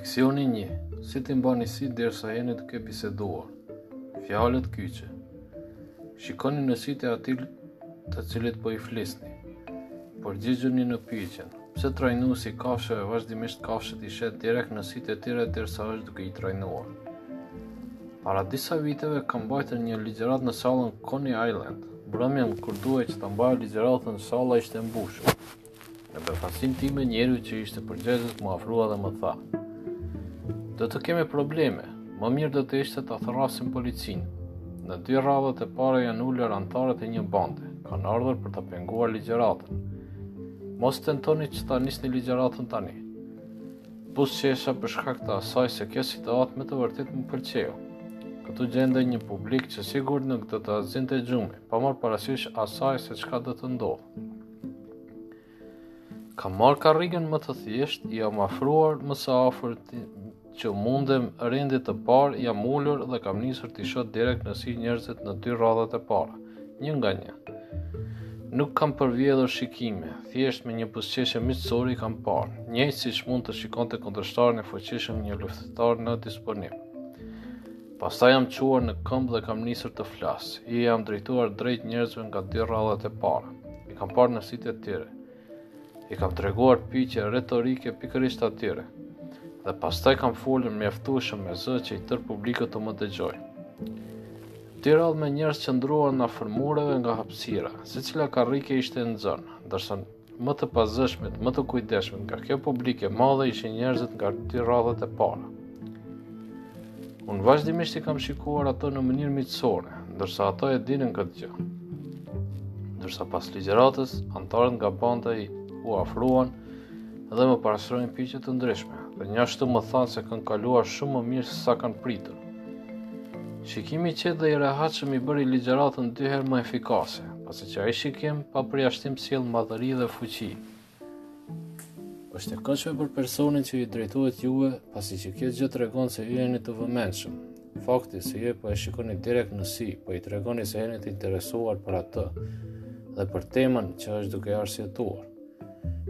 Leksioni 1. Si t'i mbani sytë derisa jeni duke biseduar. Fjalët kyçe. Shikoni në sytë e atij të cilit po i flisni. Përgjigjuni në pyetjen. Pse trajnuesi i kafshëve vazhdimisht kafshët i sheh direkt në sytë e tyre derisa është duke i trajnuar? Para disa viteve kam mbajtur një ligjëratë në sallën Coney Island. Mbrëmjen kur duhej që ta mbaja ligjëratën, salla ishte e mbushur. Në befasinë time, njeriu që ishte përgjegjës m'u afrua dhe më tha: "Do të kemi probleme. Më mirë do të ishte ta thërrasim policinë. Në dy radhët e para janë ulur anëtarët e një bande, kanë ardhur për ta penguar ligjeratën. Mos tentoni që ta nisni ligjëratën tani. Buzëqesha për shkak të asaj se kjo situatë me të vërtetë më pëlqeu. Këtu gjendej një publik që sigurt nuk do ta zinte gjumi, pa marrë parasysh asaj se çka do të ndodhë. Kam marrë karrigen më të thjeshtë, jam afruar më së afërti që mundem rendit të parë, jam ulur dhe kam nisur t'i shoh direkt në sy njerëzit në dy radhët e para, një nga një. Nuk kam përvjedhur shikime, thjesht me një buzëqeshje miqësore i kam parë, njëjtë siç mund të shikonte kundërshtarin e fuqishëm një luftëtar në disponim. Pastaj jam çuar në këmbë dhe kam nisur të flas. I jam drejtuar drejt njerëzve nga dy radhët e para. I kam parë në sytë e tyre. I kam treguar pyetje retorike pikërisht atyre. Dhe pastaj kam folur mjaftueshëm me zë që i tërë publiku të më dëgjojë. Dy radhë me njerëz qëndruan afër mureve nga hapësira, secila karrige ishte e zënë, ndërsa Më të pazëshmit, më të kujdeshmit nga kjo publikë e madhe ishin njerëzit nga dy radhët e para. Unë vazhdimisht i kam shikuar ato në mënyrë miqësore, ndërsa ato e dinin këtë gjë. Ndërsa pas ligjëratës, anëtarët nga banda iu afruan dhe më parashtrojnë pyetje të ndryshme, dhe njashtu më thanë se kanë kaluar shumë më mirë sesa kanë pritur. Shikimi i qetë dhe i rehatshëm e bëri ligjëratën dy herë më efikase, Pasi që ai shikim pa përjashtim sjell madhëri dhe fuqi. Është e këndshme për personin që i drejtohet juve, pasi që kjo gjë tregon se ju jeni të vëmendshëm. Fakti se ju po e shikoni direkt në sy, po i tregoni se jeni të interesuar për atë dhe për temën që është duke arsyetuar.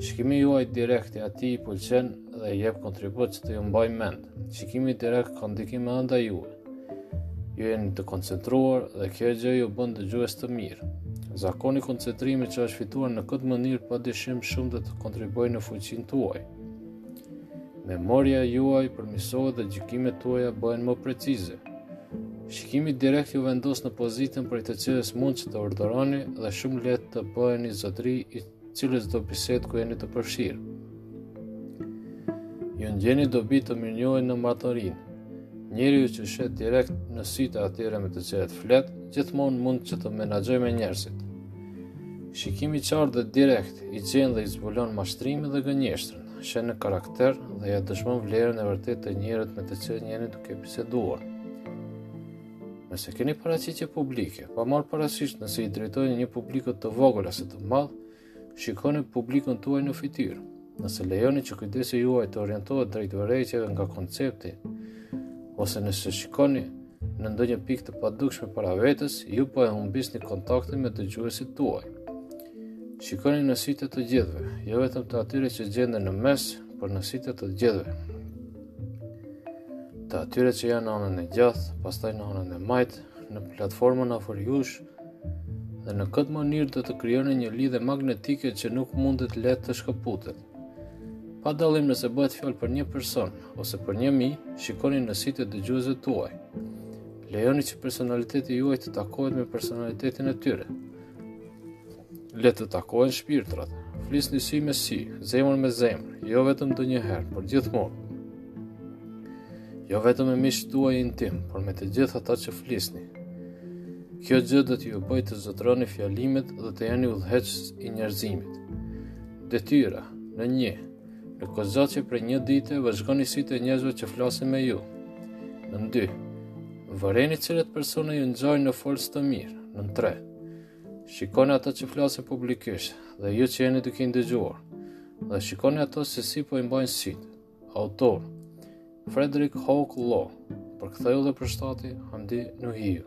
Shikimi juaj direkt atij i pëlqen dhe i jep kontribut që t'ju mbajë mend. Shikimi direkt ka ndikim edhe ndaj juve. Ju jeni të koncentruar dhe kjo gjë ju bën dëgjues të mirë. Zakoni i koncentrimit që është fituar në këtë mënyrë pa dyshim shumë do të kontribuojë në fuqinë tuaj. Memoria juaj përmirësohet dhe gjykimet tuaja bëhen më precize. Shikimi direkt ju vendos në pozitën prej të cilës mund që të urdhëroni dhe shumë lehtë të bëheni zotëri i cilësdo bisedë ku jeni të përshirë. Ju ngjeni dobi të mirënjohen në oratori. Njeriu që sheh direkt në sytë e atyre me të cilët flet, gjithmonë mund që të menaxhojë me njerëzit. Shikimi i qartë dhe direkt i gjen dhe i zbulon mashtrimin dhe gënjeshtrën, sheh në karakter dhe ia dëshmon vlerën e vërtetë të njerëzve me të cilët jeni duke biseduar. Nëse keni paraqitje publike, pa marrë parasysh nëse i drejtoheni një publikut të vogël ose të madh, shikoni publikun tuaj në fytyrë. Nëse lejoni që kujdesi juaj të orientohet drejt vërejtjeve nga koncepti, ose nëse shikoni në ndonjë pikë të padukshme para vetes, ju po e humbisni kontaktin me dëgjuesit tuaj. Shikoni në sytë e të gjithëve, jo vetëm të atyre që gjenden në mes, por në sytë e të gjithëve. Të atyre që janë në anën e djathtë, pastaj në anën e majtë, në platformën afër jush, Dhe në këtë mënyrë do të krijoni një lidhje magnetike që nuk mundet lehtë të shkëputet. Pa dallim nëse bëhet fjalë për një person ose për një mijë, shikoni në sytë e dëgjuesve tuaj. Lejoni që personaliteti juaj të takohet me personalitetin e tyre. Le të takohen shpirtrat. Flisni sy me sy, zemër me zemër, jo vetëm ndonjëherë, por gjithmonë. Jo vetëm me miqtë tuaj intimë, por me të gjithë ata që flisni. Kjo gjë do t'ju bëjë të zotëroni fjalimet dhe të jeni udhëheqës i njerëzimit. Detyra, nën një, në kohëzgjatje prej një dite vëzhgoni sytë e njerëzve që flasin me ju. Nën dy, vëreni cilët persona ju ngjajnë në forcë të mirë. Nën tre, shikoni ata që flasin publikisht dhe ju që jeni duke i dëgjuar dhe shikoni ato se si po i mbajnë sytë. Autor Frederick Houk Law Përktheu dhe përshtati Handi Nuhiu